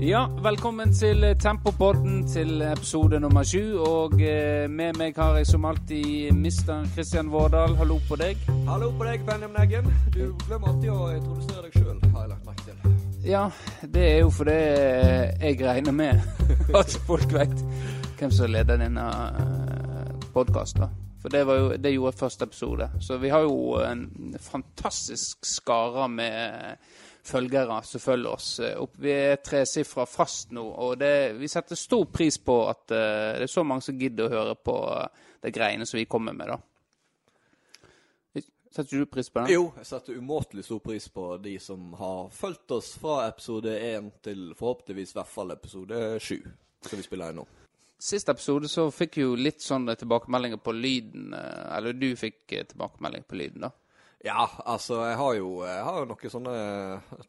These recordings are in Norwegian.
Ja, velkommen til Tempopodden til episode nummer sju. Og eh, med meg har jeg som alltid mister Kristian Vårdal. Hallo på deg. Hallo på deg, Benjamin Eggen. Du glemmer alltid å introdusere deg sjøl, har jeg lagt merke til. Ja, det er jo fordi jeg regner med at folk vet hvem som leder denne podkasten. For det, var jo, det gjorde første episode. Så vi har jo en fantastisk skare med følgere som følger oss. Opp, vi er tresifra fast nå, og det, vi setter stor pris på at uh, det er så mange som gidder å høre på uh, de greiene som vi kommer med, da. Setter du pris på det? Jo, jeg setter umåtelig stor pris på de som har fulgt oss fra episode én til forhåpentligvis i hvert fall episode sju, som vi spiller inn nå. Siste episode så fikk jo litt sånne tilbakemeldinger på lyden. Eller du fikk tilbakemelding på lyden, da. Ja, altså jeg har jo, jeg har jo noen sånne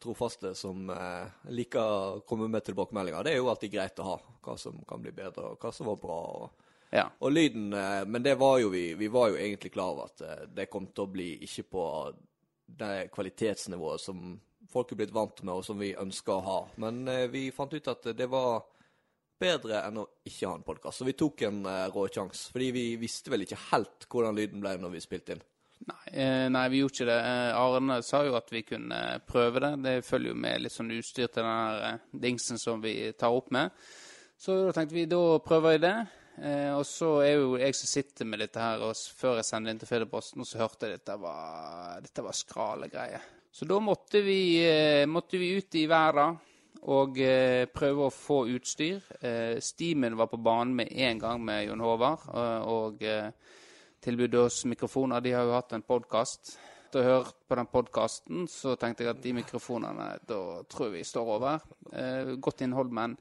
trofaste som eh, liker å komme med tilbakemeldinger. Det er jo alltid greit å ha. Hva som kan bli bedre, og hva som var bra. Og, ja. og lyden eh, Men det var jo vi Vi var jo egentlig klar over at eh, det kom til å bli ikke på det kvalitetsnivået som folk er blitt vant med, og som vi ønsker å ha. Men eh, vi fant ut at det var bedre enn å ikke ha en podkast. Så vi tok en uh, rå sjanse. Fordi vi visste vel ikke helt hvordan lyden ble når vi spilte inn. Nei, eh, nei, vi gjorde ikke det. Eh, Arne sa jo at vi kunne prøve det. Det følger jo med litt sånn utstyr til den eh, dingsen som vi tar opp med. Så da tenkte vi da prøver vi det. Eh, og så er jo jeg som sitter med dette her, og før jeg sendte inn til Fedreposten, så hørte jeg at dette var, dette var skrale greier. Så da måtte vi, eh, måtte vi ut i verden og eh, prøve å få utstyr. Eh, Steamen var på banen med en gang med Jon Håvard. Eh, tilbød oss mikrofoner. De har jo hatt en podkast. Etter å ha hørt på den podkasten så tenkte jeg at de mikrofonene da tror jeg vi står over. godt innhold, men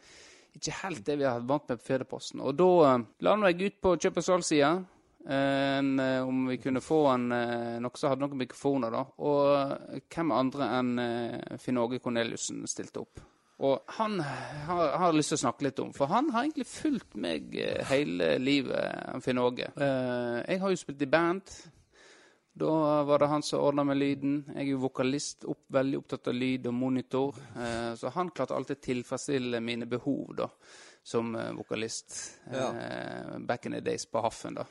ikke helt det vi har vært vant med på Federposten. Og da la jeg ut på kjøp og salgssida. eh, om vi kunne få en, noe som hadde noen mikrofoner. da. Og hvem andre enn Finn Åge Korneliussen stilte opp. Og han har, har lyst til å snakke litt om, for han har egentlig fulgt meg hele livet, Finn Åge. Jeg har jo spilt i band. Da var det han som ordna med lyden. Jeg er jo vokalist, opp, veldig opptatt av lyd og monitor. Så han klarte alltid tilfredsstille mine behov da, som vokalist. Ja. Back in the days på Haffen, da.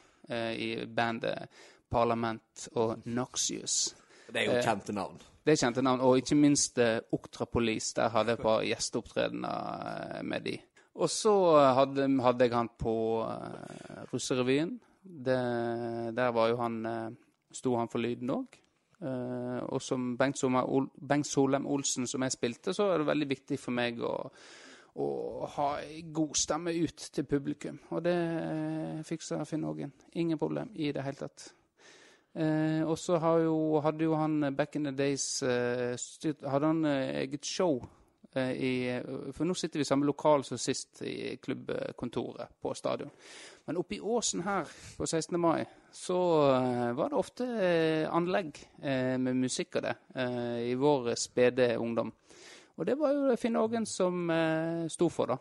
I bandet Parlament og Noxious. Det er jo kjente navn. Det er kjente navn, og ikke minst uh, Oktrapolis. Der hadde jeg på gjesteopptredener med de. Og så hadde, hadde jeg han på uh, Russerevyen. Der var jo han uh, Sto han for lyden òg. Uh, og som Bengt, Ol Bengt Solheim Olsen, som jeg spilte, så er det veldig viktig for meg å, å ha god stemme ut til publikum. Og det fiksa Finn Ågen. Ingen problem i det hele tatt. Eh, og så hadde jo han back in the days eh, styrt, hadde han eh, eget show i For nå sitter vi i samme lokal som sist, i klubbkontoret på stadion. Men oppe i åsen her på 16. mai så var det ofte anlegg med musikk av det i vår spede ungdom. Og det var jo Finn Ågen som sto for, da.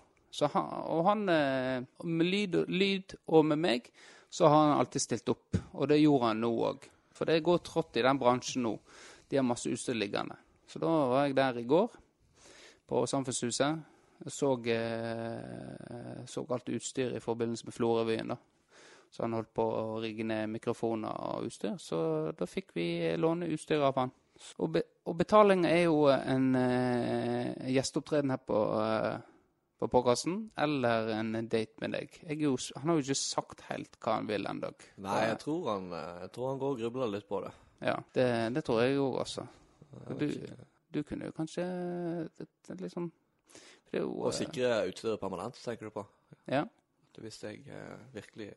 Han, og han, med lyd, lyd og med meg, så har han alltid stilt opp. Og det gjorde han nå òg. For det går trått i den bransjen nå. De har masse utstyr liggende. Så da var jeg der i går, på Samfunnshuset. Jeg så, eh, så alt utstyr i forbindelse med Florøvyen, da. Så han holdt på å rigge ned mikrofoner og utstyr. Så da fikk vi låne utstyr av han. Og, be, og betaling er jo en eh, gjesteopptreden her på eh, på podkasten, eller en date med deg. Jo, han har jo ikke sagt helt hva han vil ennå. Nei, jeg tror, han, jeg tror han går og grubler litt på det. Ja, det, det tror jeg òg, altså. Du, du, kunne jo kanskje det liksom jo, Å sikre utstyret permanent, tenker du på? Ja. Hvis jeg eh, virkelig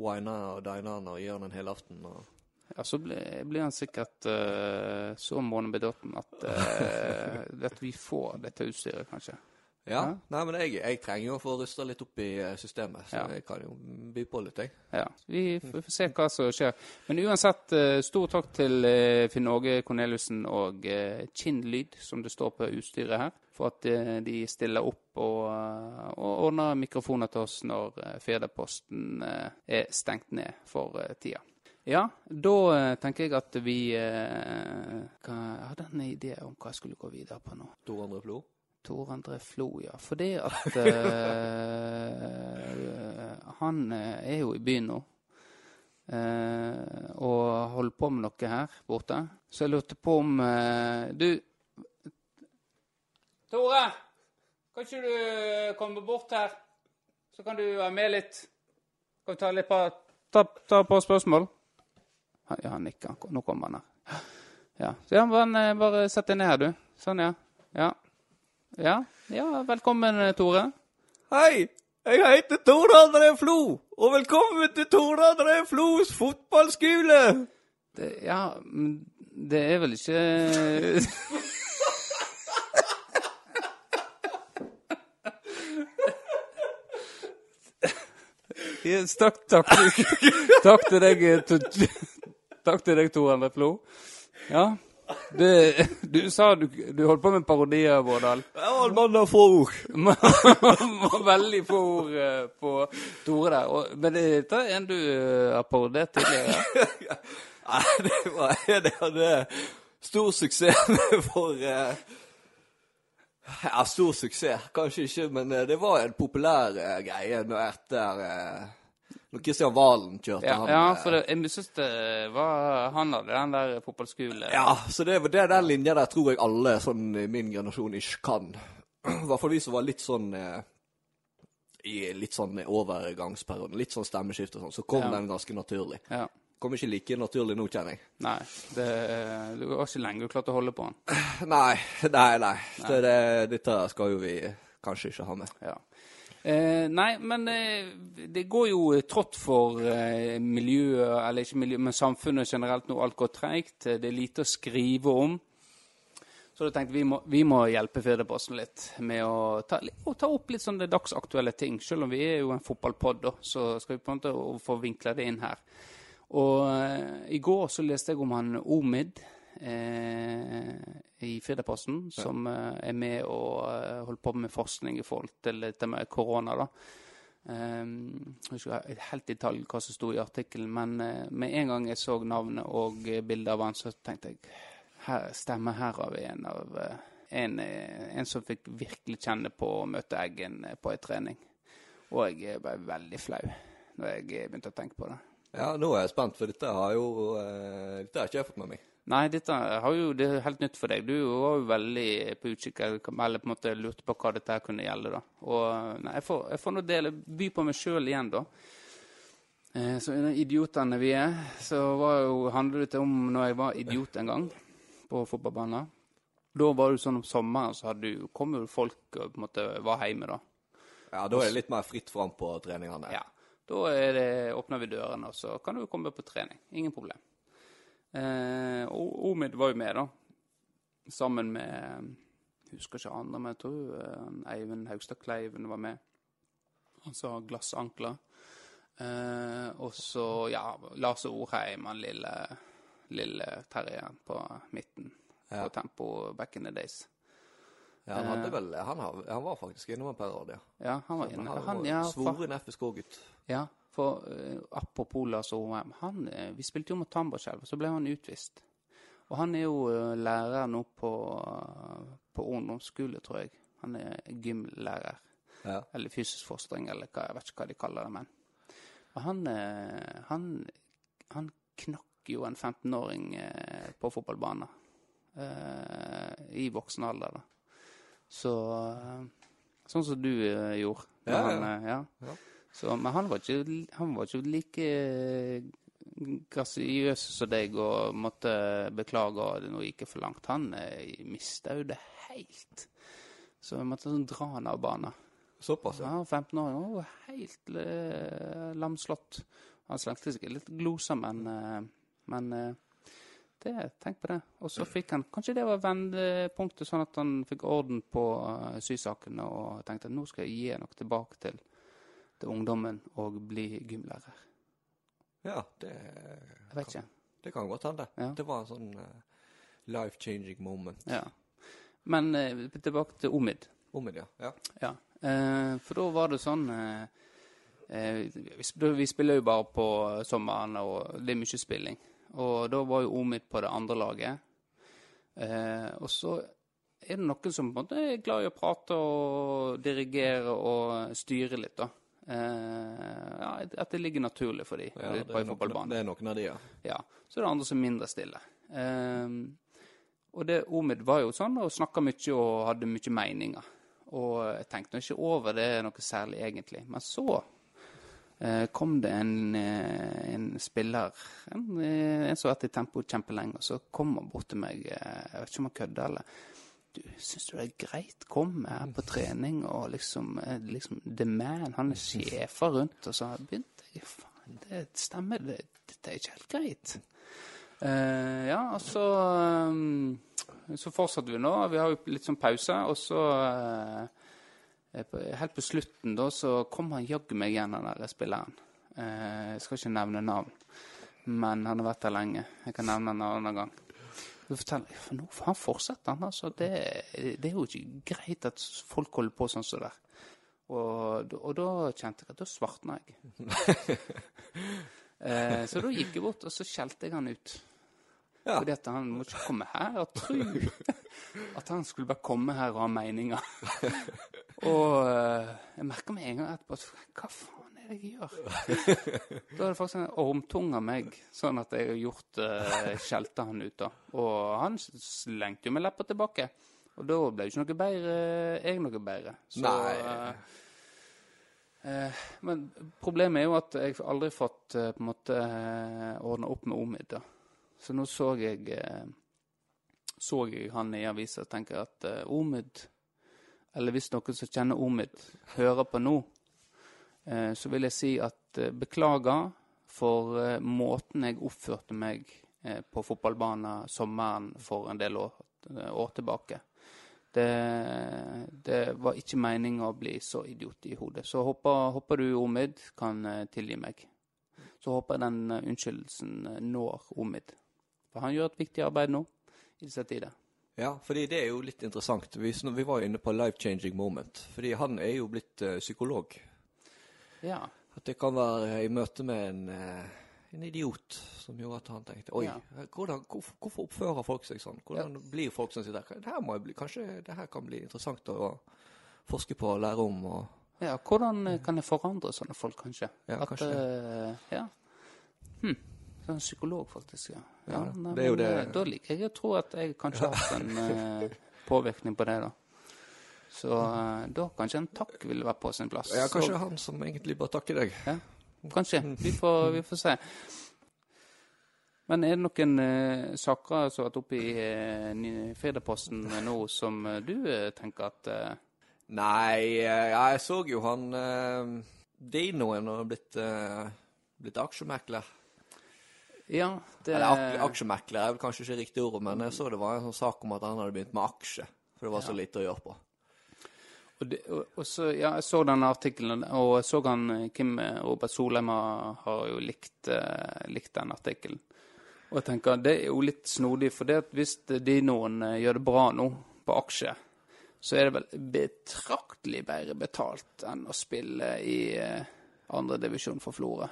winer og diner han og gir han en hel aften og ja, så blir, blir han sikkert uh, så månebedåten at, uh, at vi får dette utstyret, kanskje. Ja. Nei, men jeg, jeg, trenger jo å få rusta litt opp i eh, systemet, så ja. jeg kan jo by på litt, jeg. Ja. Vi får se hva som skjer. Men uansett, eh, stor takk til eh, Finn Åge Korneliussen og Kinnlyd, som det står på utstyret her, for at de stiller opp og, og ordner mikrofoner til oss når Firdaposten er stengt ned for tida. Ja, da tenker jeg at vi uh, Jeg hadde en idé om hva jeg skulle gå videre på nå. 200 Flo? Tor André Flo, ja. Fordi at uh, Han eh, er jo i byen nå. Uh, og holder på med noe her borte. Så jeg lurte på om uh, Du Tore! Kan ikke du komme bort her? Så kan du være med litt. Kan vi ta litt på, ta, ta på spørsmål? Ja, han nikker. Nå kommer han her. Ja, så ja, eh, bare sett deg ned her, du. Sånn, ja. Ja. Ja, ja velkommen, Tore. Hei! Jeg heter Tore André Flo, og velkommen til Tore André Flos fotballskole! Det, ja, men det er vel ikke Yes, takk, takk. Takk til deg, eh, to- takk til deg, Tor André Flo. Ja. Det, du sa du, du holdt på med parodier, Vårdal. Ja, en mann har få ord. veldig få ord eh, på Tore der. Og, men dette er en du eh, har parodiert tidligere? Nei, det var det hadde stor suksess for uh, Ja, stor suksess, kanskje ikke, men eh, det var en populær uh, greie når etter eh, Når Kristian Valen kjørte Ja, han. ja eh, for det, jeg syns det var Han hadde den der fotballskolen. Ja, så det, det den linja der tror jeg alle sånn i min generasjon ikke kan. I hvert fall vi som var litt sånn eh, i litt sånn overgangsperioden, litt sånn stemmeskifte og sånn, så kom Ja. den ganske naturlig. Ja. Kom ikke like naturlig nå, kjenner jeg. Nei, det, det var ikke lenge du klarte å holde på den. Nei, nei, nei. Det, det, dette skal jo vi kanskje ikke ha med. Ja. Eh, nei, men eh, det går jo trått for eh, miljøet, eller ikke miljøet, men samfunnet generelt nå. Alt går treigt. Det er lite å skrive om. Så da tenkte vi må, vi må hjelpe Firdaposten litt med å ta, å ta opp litt sånne dagsaktuelle ting. Selv om vi er jo en fotballpod, da, så skal vi på en måte få vinkla det inn her. Og eh, i går så leste jeg om han Omid eh, i Firdaposten, som eh, er med og eh, holder på med forskning i forhold til dette med korona. da. Um, jeg husker helt i detalj hva som sto i artikkelen, men uh, med en gang jeg så navnet og eh, bildet av han, så tenkte jeg her stemmer her av en av uh, en, eh, en som fikk virkelig kjenne på å møte Eggen eh, på en trening. Og jeg ble veldig flau når jeg eh, begynte å tenke på det. Ja, nå er jeg spent, for dette har jo uh, Dette har ikke jeg fått med meg. Nei, dette har jo, det er helt nytt for deg. Du var jo veldig på utkikk, eller på en måte lurte på hva dette kunne gjelde. da. Og nei, Jeg får, jeg får nå dele, by på meg sjøl igjen, da. Eh, så idiotene vi er, så handlet det om når jeg var idiot en gang på fotballbanen. Da var det sånn om sommeren så hadde du, kom jo folk og på en måte var hjemme, da. Ja, Da er det litt mer fritt fram på treningene. Ja. Da det, åpner vi dørene, og så kan du komme på trening. Ingen problem. Eh, og Omid var jo med, da. Sammen med jeg Husker ikke andre, men jeg tror eh, Eivind Haugstad Kleiven var med. Han sa glassankler. Eh, og så, ja, Lars Orheim, han lille, lille terrieren på midten. Ja. På tempo back in the days. Ja, han hadde vel Han, han var faktisk innom en periode, ja. Ja, han var inne. Han, Han, ja, Svoren FSK-gutt. Ja, for uh, apropos Lars Orheim, han, uh, vi spilte jo mot Tambarskjelv, så ble han utvist. Og han er jo uh, lærer nå på, på ungdomsskole, tror jeg. Han er gymlærer. Ja. Eller fysisk fostring, eller hva, jeg vet ikke hva de kaller det. Men Og han, han, han knakk jo en 15-åring eh, på fotballbanen i voksen alder. da. Så Sånn som du gjorde. Ja. Han, ja. Ja. Så, men han var ikke, han var ikke like eh, grasiøs som deg og måtte beklage at det nå gikk for langt. Han eh, mista jo det helt. Så vi måtte sånn dra han av banen. Såpass, ja. Ja, 15 år, var helt uh, lamslått. Han slengte seg litt gloser, men, uh, men uh, det, tenk på det. Og så fikk han Kanskje det var vendepunktet, sånn at han fikk orden på sysakene og tenkte at nå skal jeg gi noe tilbake til, til ungdommen og bli gymlærer. Ja, det, Jeg vet ikke. det kan godt hende. Ja. Det var en sånn uh, life-changing moment. Ja. Men uh, tilbake til Omid. Omid, ja. ja. Ja, Uh, for da var det sånn vi, sp vi spiller jo bare på sommeren, og det er mye spilling. Og da var jo Omid på det andre laget. Og så er det noen som på en måte er glad i å prate og dirigere og styre litt, da. Eh, ja, at det ligger naturlig for dem Ja, på det, en fotballbane. det er noen av de, ja. Ja, så er det andre som er mindre stille. Ehm, og det Omid var jo sånn, og snakka mye og hadde mye meninger. Og jeg tenkte ikke over det noe særlig, egentlig. Men så eh, kom det en, eh, en spiller, en, eh, en som har vært i tempo kjempelenge, og så kom han bort til meg, eh, jeg vet ikke om han kødda eller du, Syns du det er greit? Kom her på trening og liksom, eh, liksom The man, han er sjefer rundt. Og så begynte jeg Faen, det stemmer, det, dette er ikke helt greit. Uh, ja, og så um, Så fortsatte vi nå. Vi har jo litt sånn pause, og så uh, Helt på slutten da, så kom han jaggu meg igjen, den der spilleren. Uh, jeg skal ikke nevne navn, men han har vært der lenge. Jeg kan nevne han en annen gang. Forteller for nå han fortsetter han, altså. Det, det er jo ikke greit at folk holder på sånn som det der. Og, og da kjente jeg at da svartna jeg. eh, så da gikk jeg bort, og så skjelte jeg han ut. Ja. Fordi at han må ikke komme her og tro at han skulle bare komme her og ha meninger. og eh, jeg merka med en gang etterpå at hva faen jeg gjør? da er det faktisk en ormtung av meg, sånn at jeg har gjort uh, skjelte han ut. da. Og han slengte jo med leppa tilbake. Og da ble jo ikke noe bedre, jeg noe bedre. Så, Nei. Uh, uh, men problemet er jo at jeg har aldri fått uh, på en måte eh, ordna opp med Omid. da. Så nå så jeg eh, så jeg han i avisa og tenker at eh, Omid, eller hvis noen som kjenner Omid, hører på nå, eh, så vil jeg si at eh, beklager for eh, måten jeg oppførte meg eh, på fotballbanen sommeren for en del år, eh, år tilbake. Det, det var ikke meninga å bli så idiot i hodet. Så håper, håper du, Omid, kan eh, tilgi meg. Så håper jeg den eh, unnskyldelsen eh, når Omid. For han gjør et viktig arbeid nå, i disse tider. Ja, fordi det er jo litt interessant. Vi, vi var jo inne på life-changing moment. Fordi han er jo blitt eh, psykolog. Ja. At det kan være i møte med en, eh, en idiot som gjorde at han tenkte Oi, Ja. hvordan, hvorfor, hvorfor oppfører folk seg sånn? Hvordan blir folk sier? Det her må jeg bli, kanskje det her kan bli interessant å forske på og lære om. og ja. Hvordan kan jeg forandre sånne folk, kanskje? Ja, At, kanskje eh, ja. Hm. Sånn psykolog, faktisk. Ja. ja, Ja, nei, det er jo det- eh, Da liker jeg å tro at jeg kanskje har hatt en påvirkning på det, da. Så eh, da kanskje en takk ville være på sin plass. Ja, Så- kanskje han som egentlig bare takker deg. Ja, kanskje. Vi får, vi får se. Men er det noen uh, saker som har vært oppe i uh, Ny- Firdaposten nå som uh, du uh, tenker at eh, Nei, eh, jeg så jo han eh, Dinoen har blitt, eh, blitt aksjemekler. Ja, det Eller aksjemekler er vel kanskje ikke riktig ord, men jeg så det var en sånn sak om at han hadde begynt med aksje. For det var så lite å gjøre på. Og, det, og, og så, ja, jeg så den artikkelen, og jeg så han eh, Kim eh, Robert Solheim har har jo likt, eh, likt den artikkelen. Og jeg tenker det er jo litt snodig, for det at hvis de noen eh, gjør det bra nå på aksje, så er det vel betraktelig bedre betalt enn å spille i eh, andredivisjon for Florø.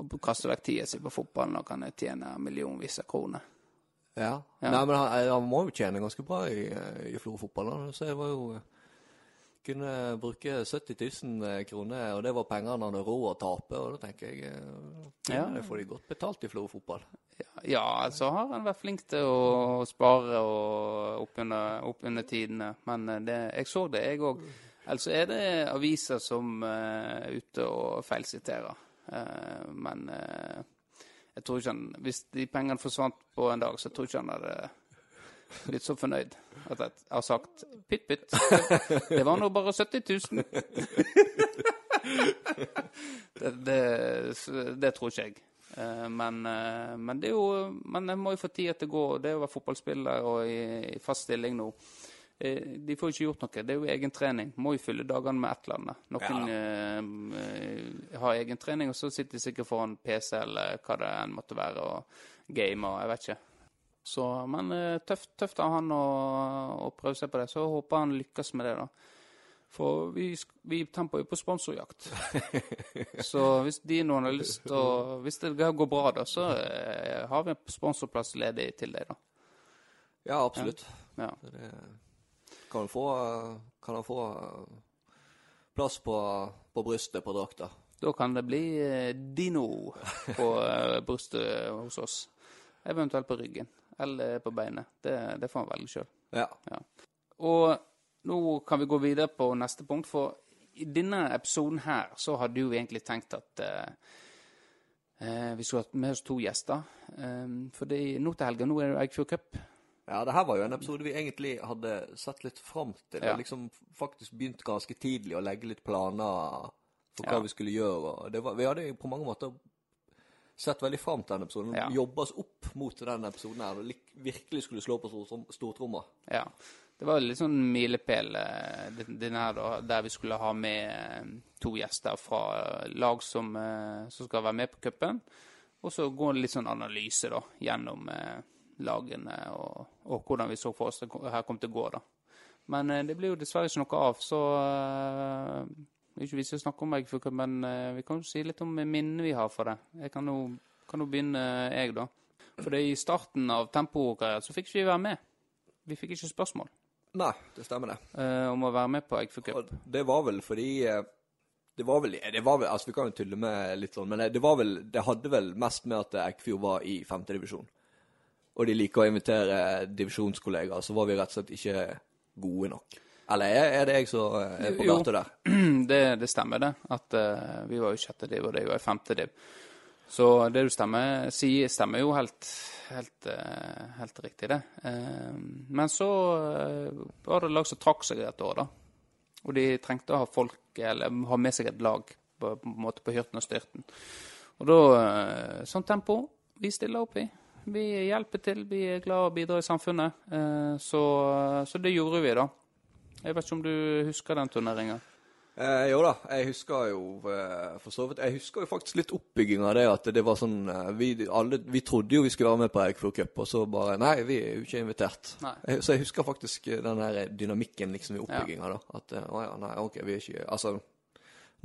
Og kaste vekk tida si på fotballen og kan tjene millionvis av kroner. Ja. Ja. Nei, men han, han må jo tjene ganske bra i, i Florø-fotballen. Så jeg var jo kunne bruke 70 000 kroner, og det var penger han hadde råd å tape. Og da tenker jeg eh, Ja. det får de godt betalt i Florø-fotball. Ja, ja, så har han vært flink til å spare og opp under, opp under tidene. Men eh, det, jeg så det, jeg òg. Ellers er det aviser som eh, er ute og feilsiterer. Eh, men eh, jeg tror ikke han Hvis de pengene forsvant på en dag, så tror jeg ikke han hadde blitt så fornøyd at jeg har sagt pytt, pytt. Det var nå bare 70 000. det, det, det tror ikke jeg. Eh, Men, eh, men det er jo Men jeg må jo få tida til å gå. Det å være fotballspiller og i, i fast stilling nå. Eh, De får jo ikke gjort noe. Det er jo egen trening. Må jo fylle dagene med et eller annet. Noen ja. uh, har egen trening, og så sitter de sikkert foran PC eller hva det enn måtte være, og gamer. Jeg vet ikke. Så, men eh, tøft, tøft av han å, å prøve seg på det. Så håper han lykkes med det, da. For vi, vi temper jo på sponsorjakt. Så hvis de noen har lyst til å Hvis det går bra, da, så eh, har vi en sponsorplass ledig til deg, da. Ja, absolutt. Ja. Det, Kan han få, kan han få eh, plass på, på brystet på drakta? Da kan det bli eh, Dino på eh, brystet hos oss. Eventuelt på ryggen. Eller på beinet. Det, det får han velge sjøl. Ja. Og nå kan vi gå videre på neste punkt, for i denne episoden her så hadde jo egentlig tenkt at eh, eh, vi skulle hatt med oss to gjester. Eh, for nå til helga, nå er det Eikfjord Cup. Ja, det her var jo en episode vi egentlig hadde sett litt fram til. Ja. Liksom faktisk begynt ganske tidlig å legge litt planer for hva Ja. vi skulle gjøre. Det var, vi hadde jo på mange måter sett veldig fram til denne episoden. Ja. Jobba oss opp mot denne episoden her og virkelig skulle slå på stor- stortromma. Ja. Det var litt sånn milepæl, eh, den den her, da, der vi skulle ha med eh, to gjester fra eh, lag som, som skal være med på cupen. Og så gå litt sånn analyse da, gjennom lagene og, og hvordan vi så for oss det her kom til å gå. da. Men det blir jo dessverre ikke noe av, så det er ikke vits i å snakke om Eggfjord men eh, vi kan jo si litt om minnene vi har for det. Jeg kan jo, kan jo begynne, eh, jeg, da. For i starten av tempokarrieren så fikk ikke vi være med. Vi fikk ikke spørsmål Nei, det stemmer det. eh, om å være med på Eggfjord Cup. Det var vel fordi eh, Det var vel, det var vel Altså, vi kan jo tulle med litt sånn, men det var vel Det hadde vel mest med at Eikfjord var i femtedivisjon. Og de liker å invitere divisjonskollegaer, så var vi rett og slett ikke gode nok. Eller er, er det jeg som er på børte der? Det, det stemmer, det. At uh, vi var jo sjette div, og det var jo femte div. Så det du stemmer, sier, stemmer jo helt, helt, uh, helt riktig, det. Uh, men så var det lag som trakk seg et år, da. Og de trengte å ha folk, eller ha med seg et lag på, på en måte på hyrten og styrten. Og da, sånn tempo, vi stiller opp i. Vi hjelper til, vi er glad å bidra i samfunnet. Så, så det gjorde vi, da. Jeg vet ikke om du husker den turneringa? Eh, jo da, jeg husker jo eh, for så vidt Jeg husker jo faktisk litt oppbygging av det at det var sånn eh, Vi, alle, vi trodde jo vi skulle være med på Eikfjord Cup, og så bare Nei, vi er jo ikke invitert. Jeg, så jeg husker faktisk eh, den der dynamikken liksom i oppbygginga, da. At å ja, nei, OK, vi er ikke Altså,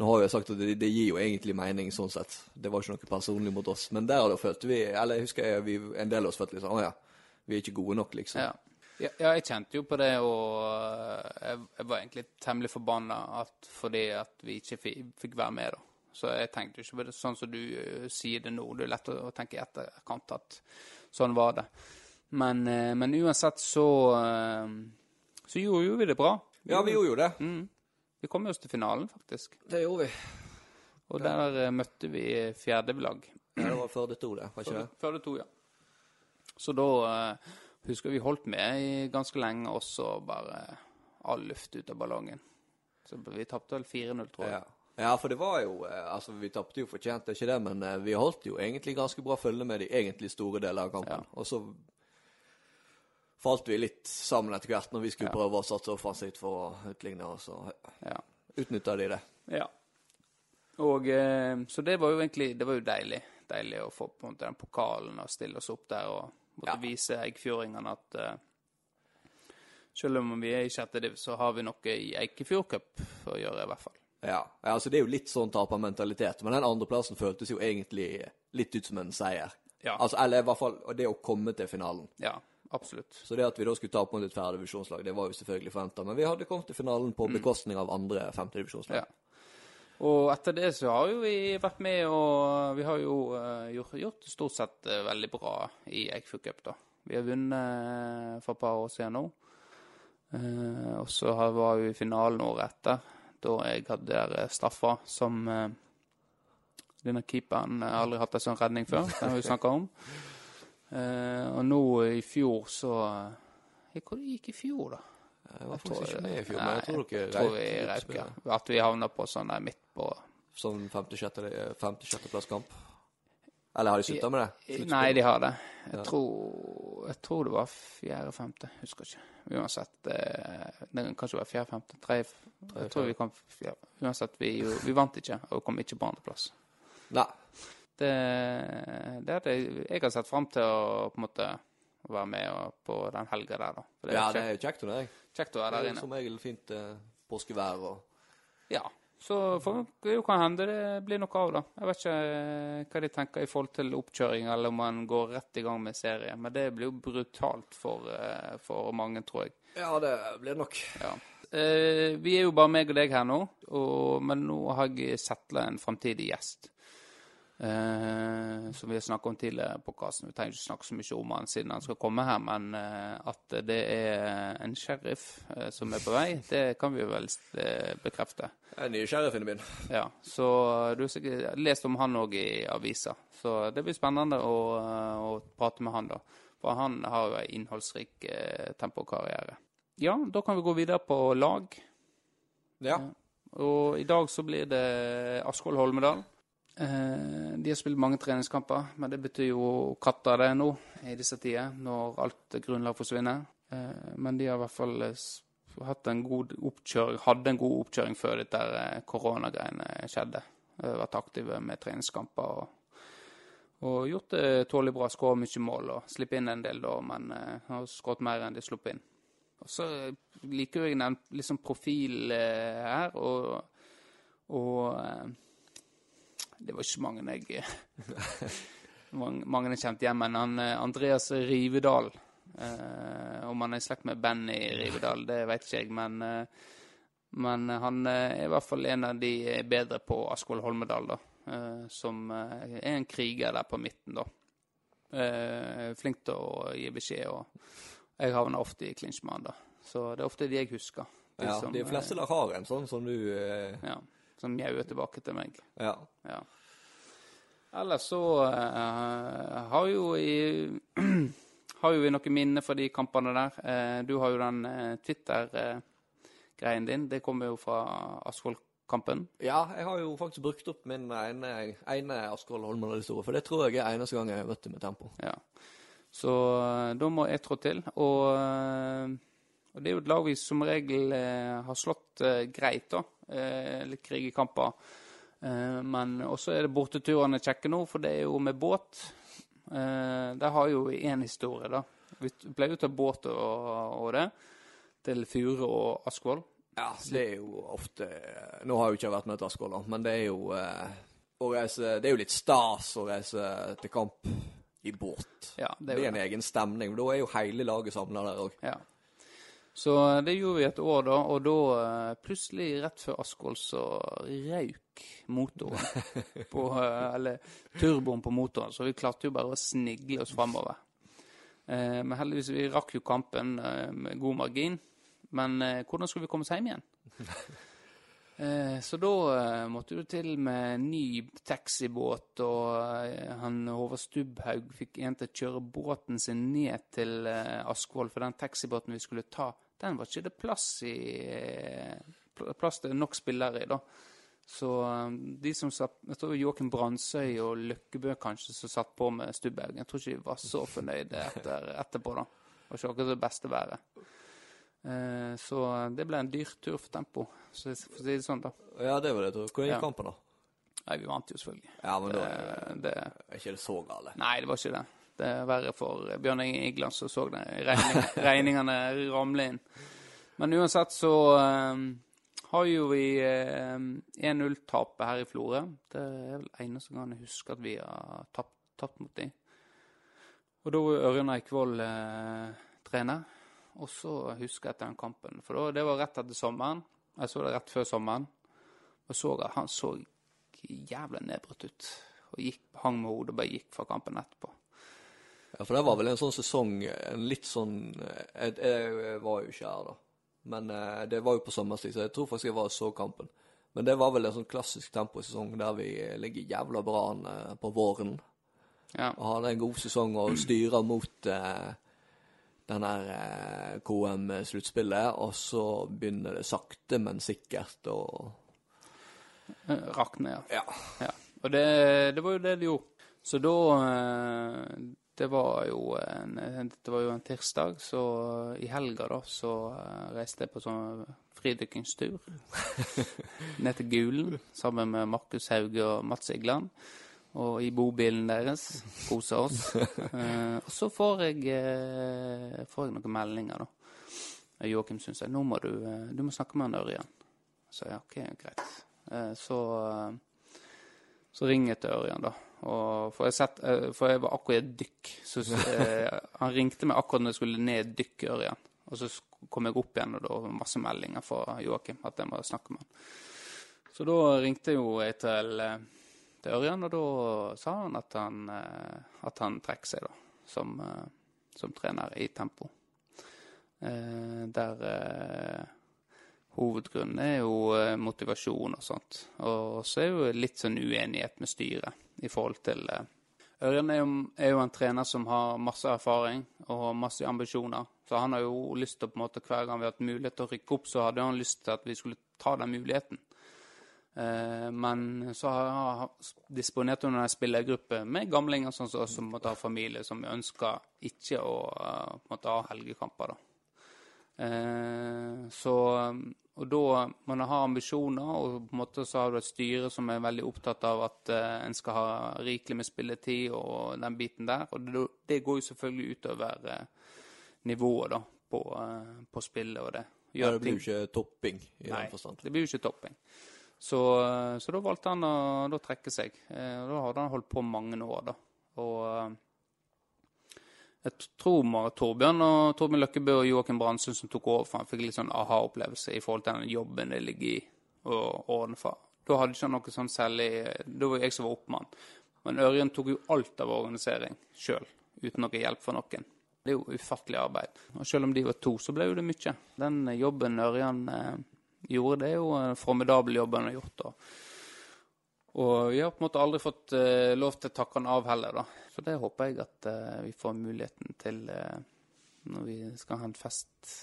nå har jeg sagt at det, det gir jo egentlig mening sånn sett. Det var ikke noe personlig mot oss. Men der hadde da følt vi Eller jeg husker jeg, vi, en del av oss følte litt sånn Å ja, vi er ikke gode nok, liksom. Ja. Ja, ja, jeg kjente jo på det, og eh, jeg, jeg var egentlig temmelig forbanna fordi at vi ikke fikk, være med, da. Så jeg tenkte jo ikke på det sånn som du eh, sier det nå. Det er lett å, å tenke i etterkant at sånn var det. Men, eh, men uansett så så gjorde jo vi det bra. Ja, vi gjorde jo det. Mm. Vi kom jo oss til finalen, faktisk. Det gjorde vi. Og der eh, møtte vi fjerdelag. Ja, det var før det to, det. Var ikke det? Før det to, ja. Så da husker vi holdt med i ganske lenge, og så bare all luft ut av ballongen. Så vi tapte vel 4-0, tror jeg. Ja. ja, for det var jo eh, Altså, vi tapte jo fortjent, det er ikke det, men eh, vi holdt jo egentlig ganske bra følge med de egentlig store deler av kampen. Og så falt vi litt sammen etter hvert når vi skulle Ja. prøve å satse offensivt for å utligne, og så Ja. utnytta de det. ja. Og, eh, så det var jo egentlig det var jo deilig. Deilig å få på en måte den pokalen og stille oss opp der og måtte Ja. vise eggfjordingene at uh, selv om vi er i sjette div, så har vi noe i Eikefjord Cup å gjøre, i hvert fall. Ja, ja altså det er jo litt sånn tapermentalitet, men den andreplassen føltes jo egentlig litt ut som en seier. Ja. Altså, eller i hvert fall det å komme til finalen. Ja, absolutt. Så det at vi da skulle tape mot et fjerdedivisjonslag, det var jo selvfølgelig forventa. Men vi hadde kommet til finalen på bekostning av andre femtedivisjonslag. Ja. Og etter det så har jo vi vært med og Vi har jo eh, gjort, gjort stort sett eh, veldig bra i Eikfjord Cup, da. Vi har vunnet eh, for et par år siden nå. Og så var vi i finalen året etter, da jeg hadde der straffa som Denne keeperen har aldri hatt en sånn redning før, Den har vi snakka om. Og nå i fjor så Hvor det gikk i fjor, da? Jeg var faktisk ikke med i fjor, men jeg tror dere jeg tror vi røyk røyk. At vi havna på sånn der midt på Sånn femte-sjetteplasskamp. Eller har de slutta med det? Nei, de har det. Jeg, Ja. tror, jeg tror det var fjerde-femte. Husker ikke. Uansett. eh, Det kan kanskje være fjerde-femte. Tre, Jeg tror vi kom fjerde. Uansett, vi, vi vant ikke, og kom ikke på andreplass. Nei. Det, det er det jeg har sett fram til å på en måte være med på den helga der, da. Det Ja, det er jo kjekt under deg. kjekt å være der er inne. som regel fint eh, påskevær og Ja. Så for, det kan hende det blir noe av, da. Jeg vet ikke eh, hva de tenker i forhold til oppkjøring, eller om man går rett i gang med serie. Men det blir jo brutalt for, eh, for mange, tror jeg. Ja, det blir nok. Ja. Eh, vi er jo bare meg og deg her nå, og, men nå har jeg settla en framtidig gjest. Eh, som vi har snakket om tidligere på kassen. Vi trenger ikke snakke så mye om han siden han skal komme her, men eh, at det er en sheriff eh, som er på vei, det kan vi vel eh, bekrefte. Den nye sheriffen min. Ja, så du har sikkert lest om han òg i avisa. Så det blir spennende å, å, prate med han, da. For han har jo en innholdsrik eh, tempokarriere. Ja, da kan vi gå videre på lag. Ja. Og i dag så blir det Askvoll Holmedal. Eh, de har spilt mange treningskamper, men det betyr jo katter det nå i disse tider, når alt grunnlag forsvinner. Eh, men de har i hvert fall eh, hatt en god oppkjøring, hadde en god oppkjøring før dette koronagreiene skjedde. Vært aktive med treningskamper og, og gjort det tålelig bra. Skåret mye mål og sluppet inn en del da, men har skåret mer enn de slapp inn. Og så liker jeg den liksom profil her, og, og det var ikke mange jeg mange, mange jeg kjente igjen, men han, eh, Andreas Rivedal eh, Om han er i slekt med Benny Rivedal, det vet ikke jeg, men, eh, men han er i hvert fall en av de bedre på Askvoll Holmedal, da. Eh, som eh, er en kriger der på midten, da. Eh, flink til å gi beskjed, og jeg havner ofte i klinsj med han, da. Så det er ofte de jeg husker. De ja, som, de fleste der har en sånn som du ja som mjauer tilbake til meg. Ja. ja. Ellers så uh, har jo i har jo vi noen minner for de kampene der. Eh, du har jo den eh, Twitter-greien din. Det kommer jo fra Askvoll-kampen. Ja, jeg har jo faktisk brukt opp min ene, ene Askvoll Holmedal-historie. For det tror jeg er eneste gang jeg har møtt det med tempo. Ja. Så da må jeg trå til. Og, og, det er jo et lag vi som regel har slått greit, da. Eh, litt krig i kamper. Eh, men også er det borteturene kjekke nå, for det er jo med båt. Eh, der har jo én historie, da. Vi pleier å ta båt og, og det til Fure og Askvoll. Ja, det er jo ofte Nå har jeg jo ikke vært med til Askvoll, men det er jo å reise Det er jo litt stas å reise til kamp i båt. Ja, det, er det er en egen stemning. Da er jo hele laget samla der òg. Ja. Så det gjorde vi et år, da, og da eh, plutselig, rett før Askvoll, så røyk motoren. På, eh, eller turboen på motoren, så vi klarte jo bare å snigle oss framover. Eh, men heldigvis, vi rakk jo kampen med god margin. Men hvordan skulle vi komme oss hjem igjen? Så da måtte du til med ny taxibåt, og han Håvard Stubbhaug fikk en til å kjøre båten sin ned til Askvoll, for den taxibåten vi skulle ta, den var ikke det plass i plass til nok spillere i, da. Så um, de som satt Jeg tror Joakim Brandsøy og Løkkebø kanskje som satt på med Stubberg. Jeg tror ikke de var så fornøyde etter, etterpå, da. Det var ikke akkurat det beste været. Eh, så det ble en dyr tur for Tempo, for å si det sånn, da. Ja, det var det. Hvordan gikk ja. kampen, da? Nei, vi vant jo selvfølgelig. Ja, men da er, det, er ikke det så gale? Nei, det var ikke det. Det er verre for Bjørn Igland som så det. Regning, regningene ramle inn. Men uansett så um, har jo vi um, eh, 1-0-tapet her i Florø. Det er vel eneste gang jeg husker at vi har tapt, tapt mot dem. Og da var Ørjan Eikvoll uh, trener. Og så husker jeg etter den kampen. For da, det var rett etter sommeren. Jeg så det rett før sommeren. Og så at han så jævlig nedbrutt ut. Og gikk, hang med hodet og bare gikk fra kampen etterpå. Ja, for det var vel en sånn sesong, en litt sånn Jeg, jeg var jo ikke her, da. Men uh, det var jo på sommerstid, så jeg tror faktisk jeg var og så kampen. Men det var vel en sånn klassisk temposesong der vi ligger jævla bra an uh, på våren. Ja. Og hadde en god sesong og styrer mot eh, den der KM-sluttspillet. Og så begynner det sakte, men sikkert å Rakne, ja. ja. ja. Og det, det, var jo det det gjorde. Så da det var jo en, det var jo en tirsdag, så i helga da, så uh, reiste jeg på sånn fridykkingstur. ned til Gulen sammen med Markus Hauge og Mats Igland. Og i bobilen deres. Kosa oss. eh, og så får jeg, eh, får jeg noen meldinger, da. Joakim syns jeg nå må du, du må snakke med han Ørjan. Så ja, OK, greit. så, så ringer jeg til Ørjan, da. For, jeg sett, eh, for jeg var akkurat i et dykk. Så, eh, han ringte meg akkurat når jeg skulle ned i dykkørjan. Og så kom jeg opp igjen, og da var det masse meldinger fra Joakim at jeg må snakke med han. Så da ringte jo jeg til, eh, til Ørjan, og da sa han at han, at han trekker seg, da, som, som trener i Tempo. Der hovedgrunnen er jo eh, motivasjon og sånt. Og så er jo litt sånn uenighet med styret i forhold til eh, Ørjan er er jo en trener som har masse erfaring og masse ambisjoner. Så han har jo lyst til å på en måte hver gang vi har hatt mulighet til å rykke opp, så hadde han lyst til at vi skulle ta den muligheten. Eh, men så har han disponert under en spillergruppe med gamlinger sånn som som måtte ha familie, som ønsker ikke å måtte ha helgekamper. da. Eh, så og da må har ha ambisjoner, og på en måte så har du et styre som er veldig opptatt av at uh, en skal ha rikelig med spilletid og den biten der. Og det, det går jo selvfølgelig utover uh, nivået da, på, på spillet og det. Ja, det blir jo ikke topping i Nei, den forstand. det blir jo ikke topping. Så, så da valgte han å trekke seg. Eh, og da hadde han holdt på mange år, da. Og eh, jeg tror bare Torbjørn og Torbjørn Løkkebø og Joakim Brandsund som tok over, for han fikk litt sånn aha-opplevelse i forhold til den jobben det ligger i å ordne for. Da hadde ikke han noe sånn særlig Da var jeg som var oppmann. Men Ørjan tok jo alt av organisering sjøl, uten noe hjelp fra noen. Det er jo ufattelig arbeid. Og selv om de var to, så ble jo det mye. Den jobben Ørjan eh, gjorde, det er jo en formidabel jobb han har gjort. Og, og vi har på en måte aldri fått uh, lov til å takke han av heller, da. Så det håper jeg at uh, vi får muligheten til uh, når vi skal ha en fest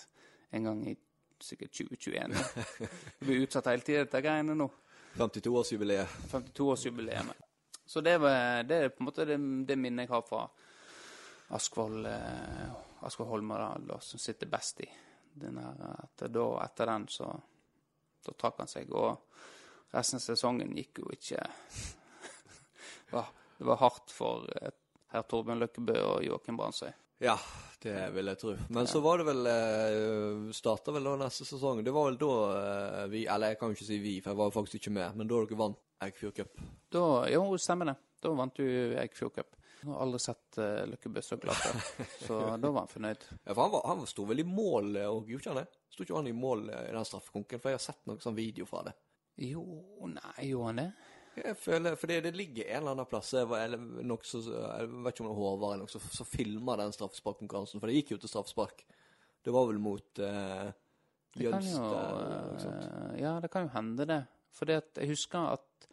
en gang i sikkert 2021. Det blir utsatt hele tida, dette greiene nå. 52-årsjubileet. 52-årsjubileet. Så det, var, det er på en måte det, det minnet jeg har fra Askvoll eh, Askvoll Holmerdal, som sitter best i. Den her, etter, da, etter den så da trakk han seg. Og resten av sesongen gikk jo ikke det var, hardt for eh, herr Torbjørn Løkkebø og Joakim Brandsøy. Ja, det vil jeg tro. Men så var det vel eh, Starta vel da neste sesong. Det var vel da eh, vi Eller jeg kan jo ikke si vi, for jeg var faktisk ikke med. Men da dere vant Eikfjord Cup. Da, jo, stemmer det. Da vant du Eikfjord Cup. Jeg har aldri sett uh, Løkkebø så glad før, så da var han fornøyd. Ja, for han, var, han sto vel i mål og gjorde ikke han det? Sto ikke han i mål i den straffekonken? For jeg har sett noen sånn video fra det. Jo, nei, gjorde han det? Jeg føler, for det, ligger en eller annen plass jeg, var, eller nok så, jeg vet ikke om det er Håvard eller noe som så filma den straffesparkkonkurransen. For det gikk jo til straffespark. Det var vel mot eh, sånt. eh, ja, det kan jo hende, det. For jeg husker at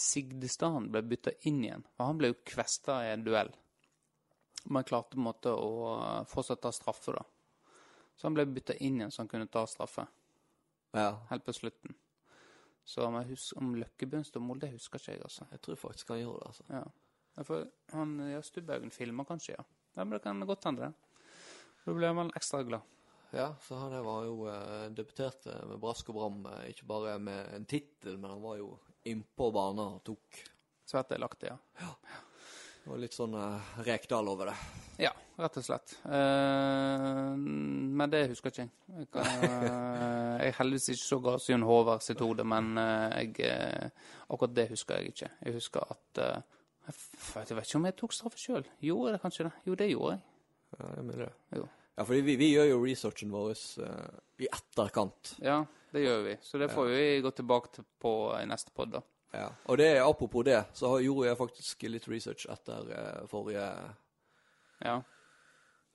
Sigdestaden ble bytta inn igjen. For han ble jo kvesta i en duell. Men klarte på en måte å eh, fortsatt ta straffe, da. Så han ble bytta inn igjen så han kunne ta straffe. Ja, Helt på slutten. Så om, jeg husker, om Løkkebøen står Molde, husker ikke jeg, altså. jeg tror faktisk han gjorde det. altså. Ja. Ja, For han, ja, Stubbhaugen filmer kanskje, ja. ja. Men det kan godt hende, det. Da blir man ekstra glad. Ja, så han var jo eh, debuterte med brask og bram, eh, ikke bare med en tittel, men han var jo innpå banen og tok Svært delaktig, ja. Det var litt sånn eh, Rekdal over det. Ja, rett og slett. Uh, men det husker ikke jeg. Jeg, kan, eh, jeg er heldigvis ikke så gal som Håvard sitt hode, men uh, jeg, akkurat det husker jeg ikke. Jeg husker at jeg, f- jeg vet ikke om jeg tok straffe sjøl. Gjorde jeg det kanskje det? Jo, det gjorde jeg. Ja, jeg mener det. Jo. Ja, fordi vi, vi gjør jo researchen vår i etterkant. Ja, det gjør vi. Så det får vi gå tilbake til på i neste pod, da. Ja. Og det, apropos det, så gjorde jeg faktisk litt research etter forrige, Ja.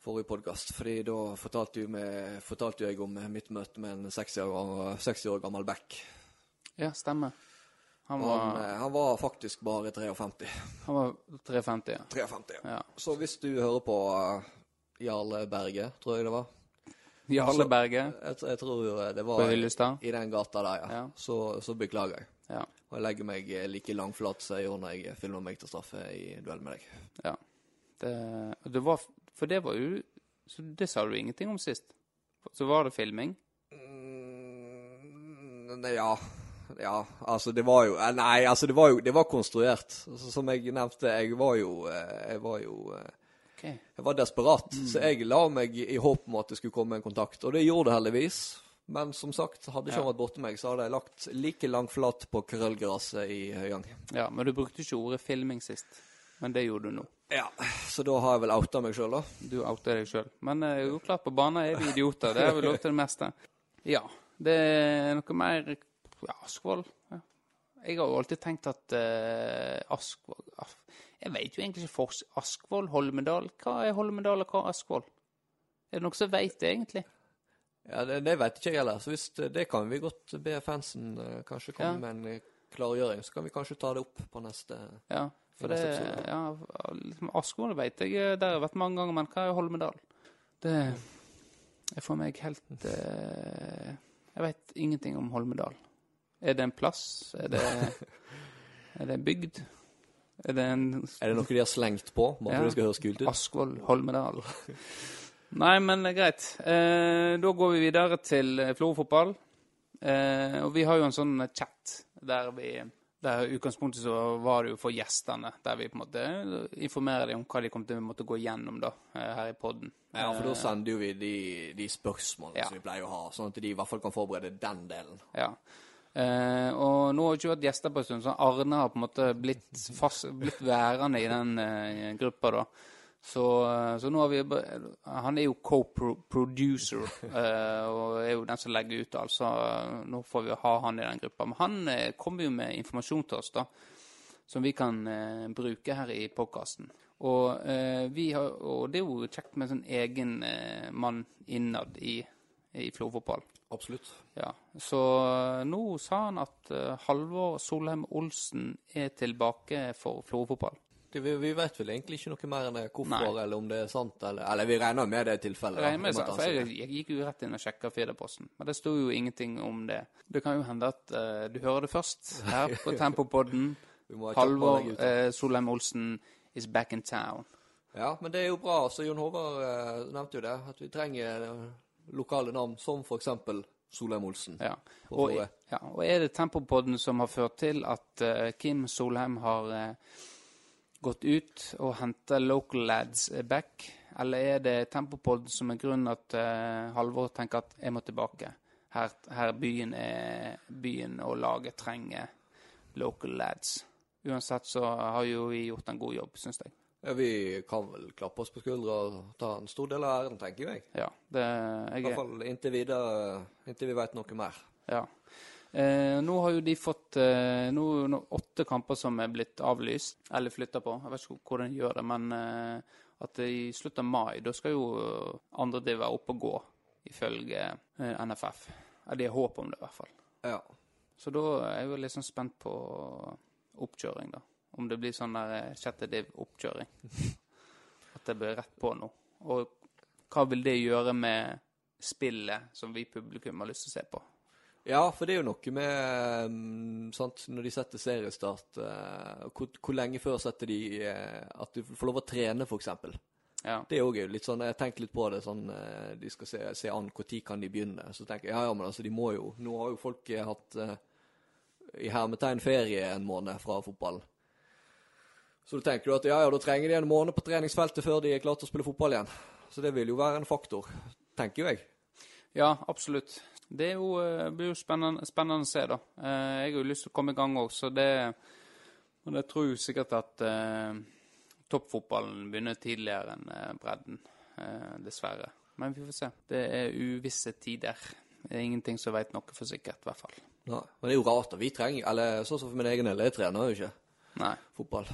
Forrige podkast. Fordi da fortalte, med, fortalte jeg om mitt møte med en 60 år, gammel- 60 år gammel back. ja, stemmer. Han var, han, han var faktisk bare 53. han var 53, ja. 53, ja. ja. Så hvis du hører på eh, Jarle Berge, tror jeg det var Jarle Berge Jeg, jeg tror det var Hyllestad. i den gata der, ja. Ja. Så, så beklager jeg. Ja. Og jeg legger meg eh, like langflat som jeg gjorde når jeg filmer meg til straffe i duell med deg. Ja. Det, det var For det var jo så Det sa du ingenting om sist. Så var det filming. Mm, ja. Ja, altså det var jo eh, Nei, altså det var jo Det var konstruert. Altså, som jeg nevnte, jeg var jo eh, Jeg var jo okay. Jeg var desperat, så jeg la meg i håp om at det skulle komme en kontakt. Og det gjorde det heldigvis. Men som sagt, hadde ikke Ja. vært borte meg, så hadde jeg lagt like langflat på krøllgresset i Høyang. Ja, men du brukte ikke ordet filming sist. Men det gjorde du nå. Ja, så da har jeg vel outa meg sjøl, da. Du outa deg sjøl. Men uh, jo klart, på banen er vi idioter. Det har vi lov til det meste. Ja. Det er noe mer Ja, Askvoll. Ja. Jeg har jo alltid tenkt at uh, Askvoll Jeg vet jo egentlig ikke for Askvoll, Holmedal. Hva er Holmedal, og hva er Askvoll? Er det noen som vet det, egentlig? Ja, Det, det veit ikke jeg heller. Så hvis det, kan vi godt be fansen uh, kanskje komme Ja. med en klargjøring. Så kan vi kanskje ta det opp på neste Ja, for det ja, liksom Askvoll vet jeg, eh, der har vært mange ganger, men hva er Holmedal? Det er for meg helt eh, Jeg vet ingenting om Holmedal. Er det en plass? Er det, er det en bygd? Er det en Er det noe de har slengt på? Bare Ja. det skal høres kult ut? Askvoll, Holmedal. Nei, men er greit. Eh, da går vi videre til eh, Florø-fotball. Eh, og vi har jo en sånn chat der vi der utgangspunktet så var det jo for gjestene, der vi på en måte informerer dem om hva de kommer til å måtte gå gjennom da, eh, her i podden. Ja, for da sender jo vi de, de spørsmålene Ja. som vi pleier å ha, sånn at de i hvert fall kan forberede den delen. Ja. Eh, og nå har vi ikke vært gjester på en stund, så Arne har på en måte blitt, fast, blitt værende i den eh, gruppa, da. Så, eh, så nå har vi Han er jo co-producer, eh, og er jo den som legger ut alt, så eh, nå får vi ha han i den gruppa. Men han kommer jo med informasjon til oss, da, som vi kan bruke her i podkasten. Og, vi har, og det er jo kjekt med en sånn egen mann innad i, i Florø-fotball. Absolutt. Ja, så nå sa han at Halvor Solheim Olsen er tilbake for Florø-fotball. Det, vi, vi vet vel egentlig ikke noe mer enn hvorfor, Nei. eller om det er sant, eller Eller vi regner med det tilfellet. Regner med, og for jeg, jeg gikk jo rett inn og sjekka Firdaposten, men det sto jo ingenting om det. Det kan jo hende at uh, du hører det først her på Tempopodden. Halvor eh, Solheim Olsen is back in town. Ja, men det er jo bra. Så Jon Håvard uh, nevnte jo det, at vi trenger lokale navn som for eksempel Solheim Olsen. Ja. Og, ja, og er det Tempopodden som har ført til at Kim Solheim har gått ut og henta local lads back? Eller er det Tempopod som er grunnen at uh, Halvor tenker at jeg må tilbake? Her, her byen, er, byen og laget trenger local lads. Uansett så har jo vi gjort en god jobb, syns jeg. Ja, vi kan vel klappe oss på skuldra og ta en stor del av æren, tenker jeg. Ja, det, I jeg hvert fall inntil videre, inntil vi vet noe mer. Ja. Eh, nå har jo de fått eh, nå, nå, åtte kamper som er blitt avlyst, eller flytta på. Jeg vet ikke hvordan de gjør det, men eh, at i slutten av mai, da skal jo andre div være oppe og gå, ifølge eh, NFF. Ja, de har håp om det, i hvert fall. Ja. Så da er jeg jo litt sånn spent på oppkjøring, da. Om det blir sånn der eh, sjette div-oppkjøring. At det blir rett på nå. Og hva vil det gjøre med spillet som vi publikum har lyst til å se på? Ja, for det er jo noe med um, sant, Når de setter seriestart uh, hvor, hvor lenge før setter de uh, at du får lov å trene, f.eks.? Ja. Det er òg litt sånn Jeg tenker litt på det sånn uh, De skal se, se an når kan de begynne. Så tenker jeg ja, ja, men altså, de må jo Nå har jo folk hatt i hermetegn ferie en måned fra fotballen. Så da tenker du at ja, ja, da trenger de en måned på treningsfeltet før de er klare til å spille fotball igjen. Så det vil jo være en faktor, tenker jo jeg. Ja, absolutt. Det jo, eh, blir jo spennende, spennende å se, da. Eh, Jeg har jo lyst til å komme i gang òg, så det Og jeg tror jeg sikkert at eh, toppfotballen begynner tidligere enn eh, bredden, eh, dessverre. Men vi får se. Det er uvisse tider. Det er ingenting som veit noe for sikkert, i hvert fall. Nei, men det er jo rart, da. Vi trenger Eller sånn som for min egen del, jeg trener jo ikke Nei. fotball.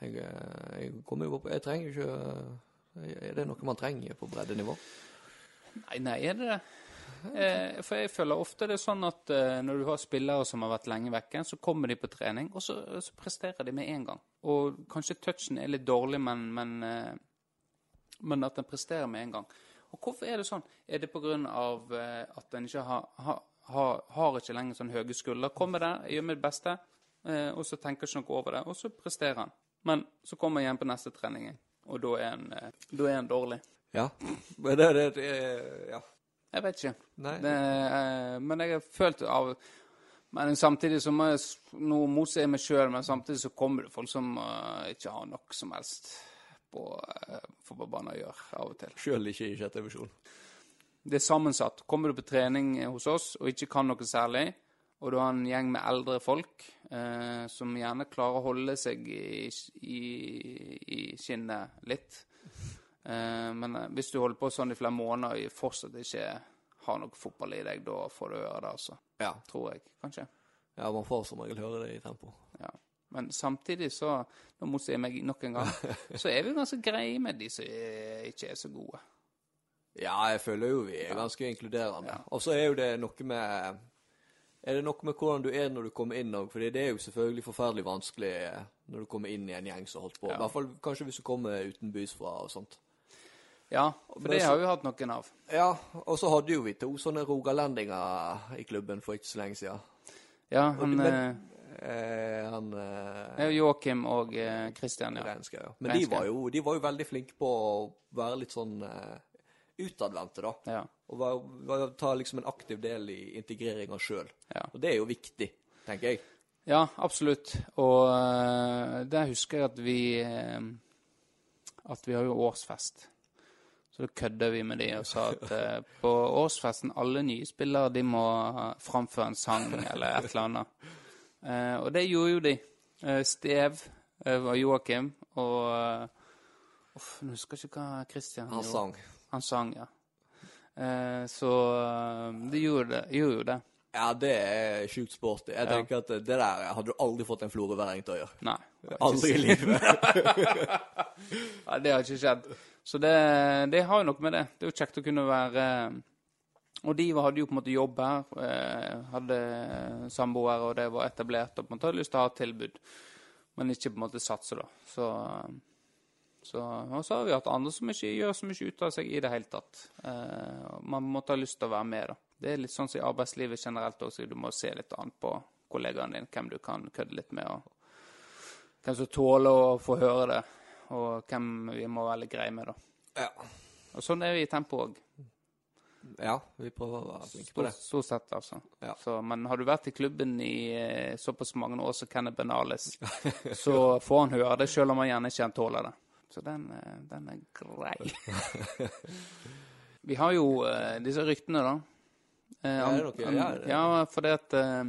Jeg, jeg kommer jo opp Jeg trenger jo ikke Er det noe man trenger på breddenivå? Nei, nei, er det det? Eh, for jeg føler ofte det er sånn at eh, når du har spillere som har vært lenge vekke, så kommer de på trening, og så, så presterer de med en gang. Og kanskje touchen er litt dårlig, men, men, eh, men at den presterer med en gang. Og hvorfor er det sånn? Er det pga. Eh, at en ikke har, har, har, ikke lenger sånn høye skuldre? Kommer der, gjør mitt beste, eh, og så tenker ikke noe over det, og så presterer han. Men så kommer han igjen på neste trening, og eh, da er han dårlig. Ja. Men det, det, det Ja. Jeg vet ikke. Det, eh, men jeg har følt av Men samtidig så må jeg s- Nå moser meg sjøl, men samtidig så kommer det folk som eh, ikke har noe som helst på uh, fotballbanen å gjøre av og til. Sjøl ikke i sjette divisjon. Det er sammensatt. Kommer du på trening hos oss og ikke kan noe særlig, og du har en gjeng med eldre folk eh, som gjerne klarer å holde seg i, i, i skinnet litt. Eh, men eh, hvis du holder på sånn i flere måneder og fortsatt ikke har noe fotball i deg, da får du høre det, altså. Ja. Tror jeg, kanskje. ja, man får som regel høre det i tempo. Ja. Men samtidig så, nå motsier jeg meg nok en gang, så er vi ganske greie med de som ikke er så gode. Ja, jeg føler jo vi er ganske inkluderende. Ja. Og så er jo det noe med Er det noe med hvordan du er når du kommer inn òg? For det er jo selvfølgelig forferdelig vanskelig når du kommer inn i en gjeng som holdt på. I hvert fall kanskje hvis du kommer utenbys fra og sånt. Ja, for det har vi hatt noen av. Ja, og så hadde jo vi to sånne rogalendinger i klubben for ikke så lenge siden. Ja, han men- Eh, han eh, eh, Joakim og eh, Christian, ja. Renske, ja. Men de var, jo, de var jo veldig flinke på å være litt sånn eh, utadvendte, da. ja. Og var, var, ta liksom en aktiv del i integreringa sjøl. Ja. Og det er jo viktig, tenker jeg. Ja, absolutt. Og uh, der husker jeg at vi eh, At vi har jo årsfest. Så da kødda vi med de og sa at eh, på årsfesten alle nye spillere de må framføre en sang eller et eller annet. Eh, og det gjorde jo de. Eh, Stev eh, var Joakim, og uh, Uff, jeg husker ikke hva Christian Han sang. Han sang, ja. Eh, så eh, de gjorde, gjorde jo det. Ja, det er sjukt sporty. Jeg tenker at det der hadde du aldri fått en florøværing til å gjøre. Nei. Aldri i livet. Nei, det har ikke skjedd. Så det, det har jo noe med det. Det er jo kjekt å kunne være Og de hadde jo på en måte jobb her, eh, hadde samboere, og det var etablert, og på en måte hadde lyst til å ha tilbud, men ikke på en måte satse, da. Så, så Og så har vi hatt andre som ikke gjør så mye ut av seg i det hele tatt. Eh, man måtte ha lyst til å være med, da. Det er litt sånn som i arbeidslivet generelt også, du må se litt annet på kollegaene dine, hvem du kan kødde litt med, og hvem som tåler å få høre det og hvem vi må være litt greie med, da. Ja. Og sånn er vi i tempo òg. ja, vi prøver å være flinke på det. stort sett, altså. Ja. Så, men har du vært i klubben i eh, såpass mange år som Kenneth Benales, så får han høre det, selv om han gjerne ikke tåler det. Så den, eh, den er grei. vi har jo eh, disse ryktene, da. Eh, Ja, er det noe? Ja, det- ja, for det at eh,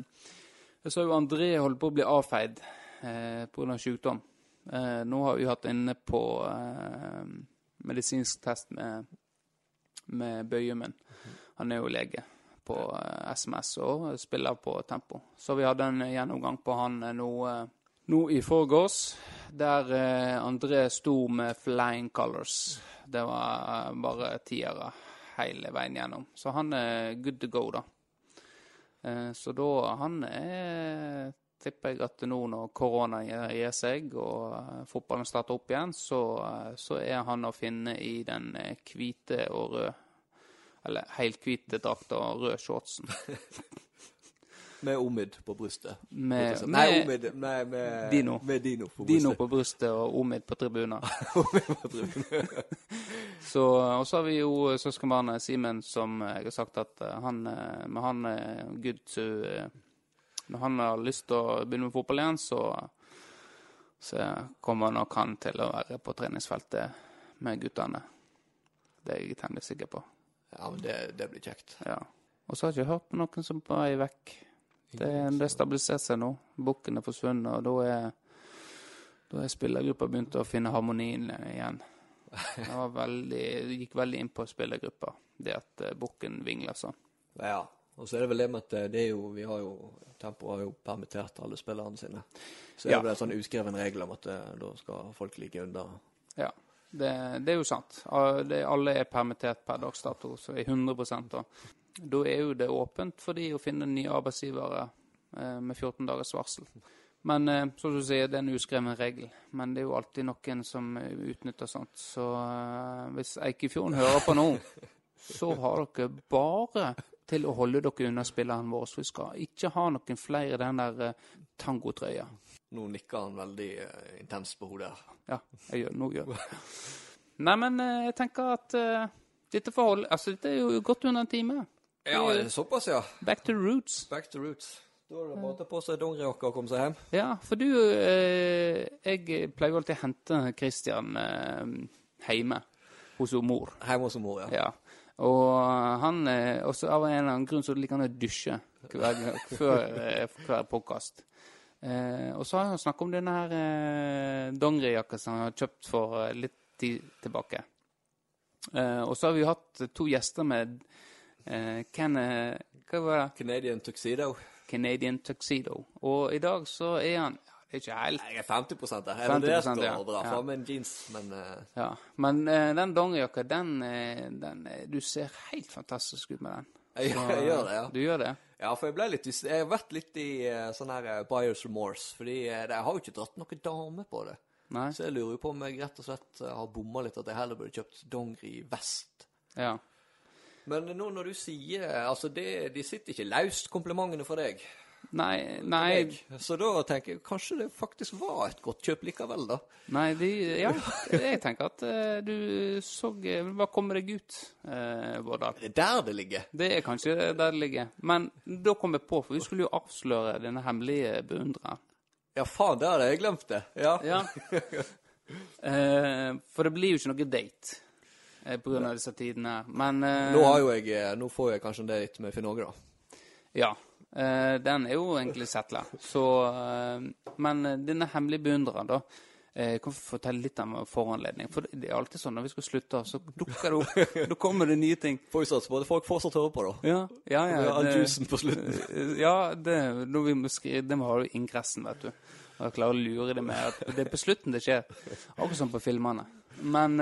Jeg så jo André holdt på å bli avfeid eh, pga. sykdom. Eh, nå har vi hatt inne på eh, medisinsk test med, med Bøyumen. Han er jo lege på eh, SMS og spiller på tempo. Så vi hadde en gjennomgang på han eh, nå, eh, nå i forgårs, der eh, André sto med flying colors. Det var eh, bare tiere hele veien gjennom. Så han er good to go, da. Eh, Så da Han er tipper jeg at nå når korona gir seg og eh, fotballen starter opp igjen, så, eh, så er han å finne i den hvite og røde Eller helhvite drakta og røde shortsen. Med Omid på brystet. Med, Nei, Omid Nei, med Dino. Med Dino på Dino brystet. på brystet og Omid på tribuner. på tribunen. Så, og så har vi jo søskenbarnet Simen, som jeg har sagt at eh, han, eh, med han good to eh, Når han har lyst til å begynne med fotball igjen, så, så kommer nok han til å være på treningsfeltet med guttene. Det er jeg temmelig sikker på. Ja, men det, det blir kjekt. Ja. Og så har jeg ikke hørt på noen som er vekk. Det har stabilisert seg nå. Bukken er forsvunnet, og da er, da er spillergruppa begynt å finne harmonien igjen. Det, var veldig, gikk veldig inn på spillergruppa, det at eh, bukken vingler sånn. Ja. Og så er det vel det med at det er jo Vi har jo Tempo har jo permittert alle spillerne sine. Så er Ja. det en sånn uskreven regel om at eh, da skal folk ligge under. Ja, det, det er jo sant. Alle er permittert per dags dato, så i 100 da. Da er jo det åpent for de å finne nye arbeidsgivere eh, med 14 dagers varsel. Men eh, som du sier, det er en uskreven regel. Men det er jo alltid noen som utnytter sånt. Så eh, hvis Eikefjorden hører på nå, så har dere bare til å holde dere unna spilleren vår. Så vi skal ikke ha noen flere den der eh, tangotrøya. Nå nikker han veldig eh, intenst på hodet. her. Ja, jeg gjør, nå gjør jeg det. Nei, men eh, jeg tenker at eh, dette forholdet Altså, dette er jo godt under en time. Ja, det er såpass, ja. Back to roots. Back to roots. Da er det bare å ta på seg dongerijakka og komme seg hjem. Ja, for du eh, Jeg pleier jo alltid å hente Christian eh, hjemme hos mor. Hjemme hos mor, ja. Ja. Og han eh, også av en eller annen grunn så liker han å dusje hver, før eh, hver podkast. Eh, og så har han snakket om denne her eh, dongerijakka som han har kjøpt for eh, litt tid tilbake. Og så har vi hatt to gjester med eh, Ken, Hva var det? Canadian tuxedo. Canadian Tuxedo. Og i dag så er han ja, Det er ikke helt Jeg er 50 der. Jeg 50%, vurderte ja. å dra Ja. fram en jeans, men uh... Ja. Men uh, den dongerijakka, den, eh, den Du ser helt fantastisk ut med den. jeg, jeg gjør det, ja. Du gjør det? Ja, for jeg ble litt Jeg har vært litt i sånn her buyers remorse, fordi jeg har jo ikke dratt noen dame på det. Nei? Så jeg lurer jo på om jeg rett og slett har bomma litt, at jeg heller burde kjøpt dongeri vest. Ja. Men nå når du sier Altså, det, de sitter ikke løst, komplimentene for deg. Nei, nei, Jeg. Så da tenker jeg kanskje det faktisk var et godt kjøp likevel, da. nei de, Ja, jeg tenker at uh, du så Hva kommer deg ut, uh, Vårdal. Det er der det ligger. Det er kanskje der det ligger. Men da kom jeg på, for vi skulle jo avsløre denne hemmelige beundreren. Ja, faen, der hadde jeg glemt det. Ja. Ja. Uh, for det blir jo ikke noe date eh, grunn av disse tidene. Men eh, Nå har jo jeg eh, Nå får jeg kanskje det litt med Finn Åge, da. Ja. den er jo egentlig settla. Så Men denne hemmelige beundreren, da. Jeg kan fortelle litt om foranledning. For det er alltid sånn når vi skal slutte, så dukker det opp. Da kommer det nye ting. Får på at folk fortsatt hører på, da. Ja, ja. ja, Ja, det- juicen på slutten. Ja, det, når vi må skrive, det må ha jo ingressen, vet du. Og jeg klarer å lure det med at det er på slutten det skjer. Akkurat som på filmene. Men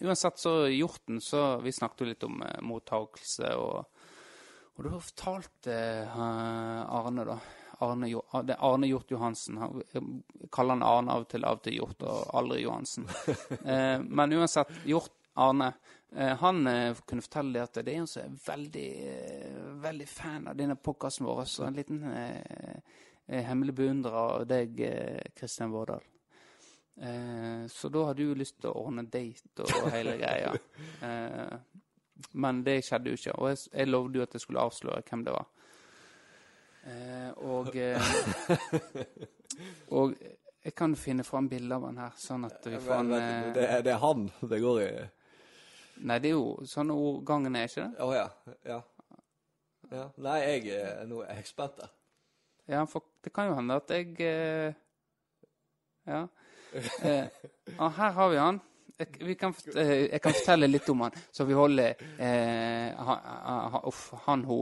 uansett så hjorten, så Vi snakket jo litt om eh, mottakelse og Og da fortalte eh, Arne, da Arne, ah, det er Arne Hjort Johansen. Han, jeg kaller han Arne av og til, av og til Hjort, og aldri Johansen. Eh, men uansett, Hjort Arne eh, han eh, kunne fortelle det at det er en som er veldig, eh, veldig fan av denne podkasten vår. Så en liten eh, eh, hemmelig beundrer av deg, eh, Kristian Vårdal. Eh, så da hadde du lyst til å ordne date og hele greia. Eh, men det skjedde jo ikke. Og jeg, jeg lovde jo at jeg skulle avsløre hvem det var. Eh, og eh, Og jeg kan finne fram bilde av han her, sånn at vi får en eh, det, er, det er han det går i. Nei, det er jo sånn ordgangen er, ikke det? Å ja. ja. ja. Nei, jeg er nå ekspert der. Ja, for det kan jo hende at jeg Ja. Eh, og her har vi han. Jeg, vi kan, eh, jeg kan fortelle litt om han, så vi holder eh, ha, ha, Uff, han, ho.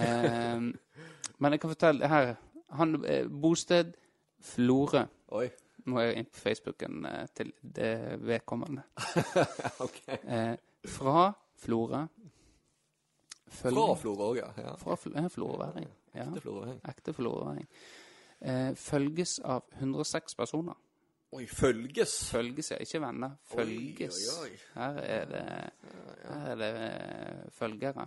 Eh, men jeg kan fortelle her han, eh, Bosted Florø. Nå er jeg inne på Facebooken eh, til det vedkommende. okay. Eh, fra Florø. Fra Florø òg, ja. ja. Fra Fl Florøværing. Ja. Ekte Florø. Ekte Florøværing. Eh, følges av 106 personer. Oi, følges. Følges, ja. Ikke venner. Følges. Oi, oi, oi. Her er det, her er det eh, følgere.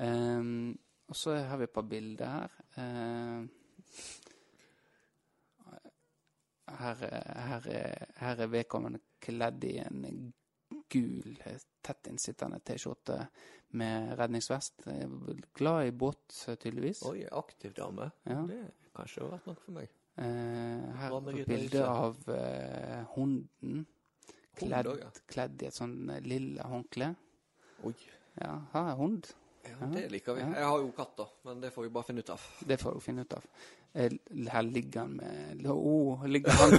Um, og så har vi et par bilder her. Uh, her, er- her, er- her er vedkommende kledd i en gul, tett innsittende T-skjorte med redningsvest. Glad i båt, tydeligvis. Oi, aktiv dame. Ja. Det kanskje har vært noe for meg. Eh, her er et bilde av eh, hunden. Kledd, kledd i et sånn eh, lilla håndkle. Oi. Ja, her er hund. Ja, det liker vi. Ja. Jeg har jo katt, da, men det får vi bare finne ut av. Det får du finne ut av. Her ligger han med oh, Ligger han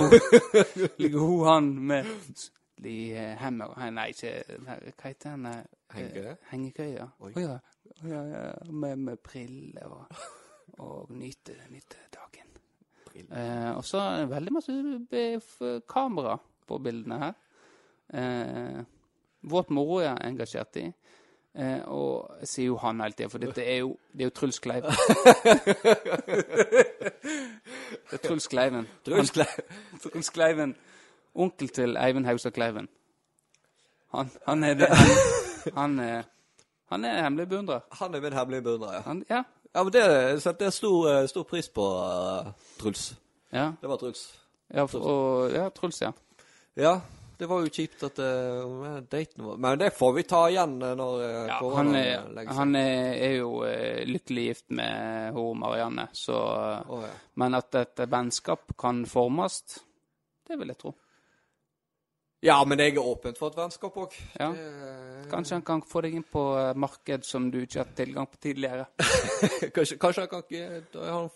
Ligger hun han med hemmer Nei, ikke Hva heter den? Hengekøye? Hengekøye. Oi. Å ja. Å ja, ja. Med, med briller og, og nyte, nyte dagen. Eh, og så er det veldig masse kamera på bildene her. Eh, vårt moro er jeg engasjert i. Eh, og jeg sier jo han hele tida, for dette er jo, det er jo Truls Kleiven. det er Truls Kleiven. Truls Kleiven. Truls Kleiven. Onkel til Eivind Hausa Kleiven. Han, han er det. Han, han, er, han er hemmelig beundrer. Han er min hemmelige beundrer, ja. Han, ja. Ja, men det setter jeg stor, eh, stor pris på, uh, Truls. Ja, Det var Truls. ja, for, og, ja Truls, ja. Ja, det var jo kjipt at uh, daten var Men det får vi ta igjen eh, når uh, ja korona han, legger er, seg. han er, er jo uh, lykkelig gift med hun Marianne, så Å, ja. Men at et vennskap kan formes, det vil jeg tro. Ja, men jeg er åpen for et vennskap òg. Ja. Kanskje han kan få deg inn på eh, marked som du ikke har hatt tilgang på tidligere. kanskje, kanskje han kan da har han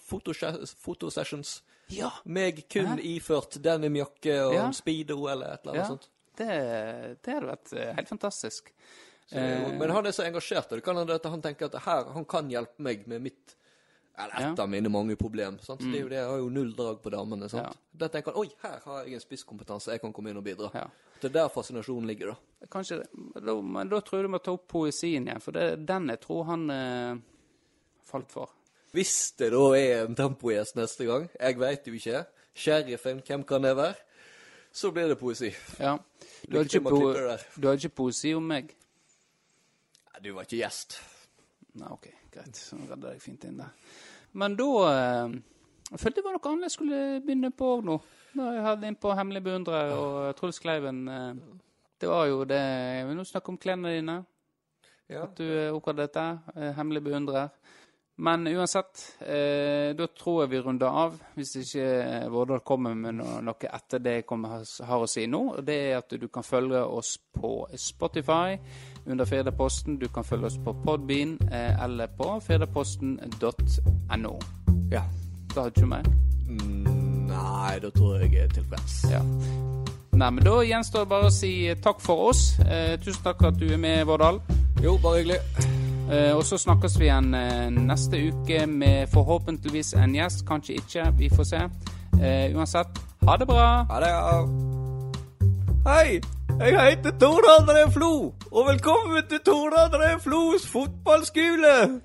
fotosessions. Ja. Meg kun Hæ? iført denimjakke og Ja. speedo eller et eller annet Ja. sånt. Det, det hadde vært eh, helt fantastisk. Så Eh. Men han er så engasjert, og det kan hende at han tenker at her, han kan hjelpe meg med mitt Eller et Ja. Mm. av mine mange problem. Sant? Det er jo det, jeg har jo null drag på damene. sant? Ja. Da tenker han oi, her har jeg en spisskompetanse, jeg kan komme inn og bidra. Ja. Det er der fascinasjonen ligger, da. Kanskje det. Men da, tror jeg du må ta opp poesien igjen, for det er den jeg tror han eh, falt for. Hvis det da er en tempogjest neste gang, jeg veit jo ikke, sheriffen, hvem kan det være? Så blir det poesi. Ja. Du har hadde ikke, po der. du hadde ikke poesi om meg? Nei, Du var ikke gjest. Nei, OK, greit. Så redder jeg fint inn der. Men da eh, Jeg følte det var noe annet jeg skulle begynne på òg nå. Da jeg hadde inn på Hemmelig beundrer og Truls Kleiven. eh, det var jo det Jeg vil nå snakke om klærne dine. Ja. At du er dette. der. eh, Hemmelig beundrer. Men uansett, eh, da tror jeg vi runder av. Hvis ikke eh, Vårdal kommer med noe, noe etter det jeg kommer, har å si nå. Og det er at du kan følge oss på Spotify under Firdaposten. Du kan følge oss på Podbean eh, eller på firdaposten.no. ja. Da har du ikke mer? Mm, nei, da tror jeg jeg er tilfreds. Ja. Nei, men da gjenstår det bare å si eh, takk for oss. Eh, tusen takk for at du er med, Vårdal. Jo, bare hyggelig. Eh, og så snakkes vi igjen eh, neste uke med forhåpentligvis en gjest. Kanskje ikke. Vi får se. Eh, uansett, ha det bra. Ha det. ja. Hei, jeg heter Tor André Flo, og velkommen til Tor André Flos fotballskole.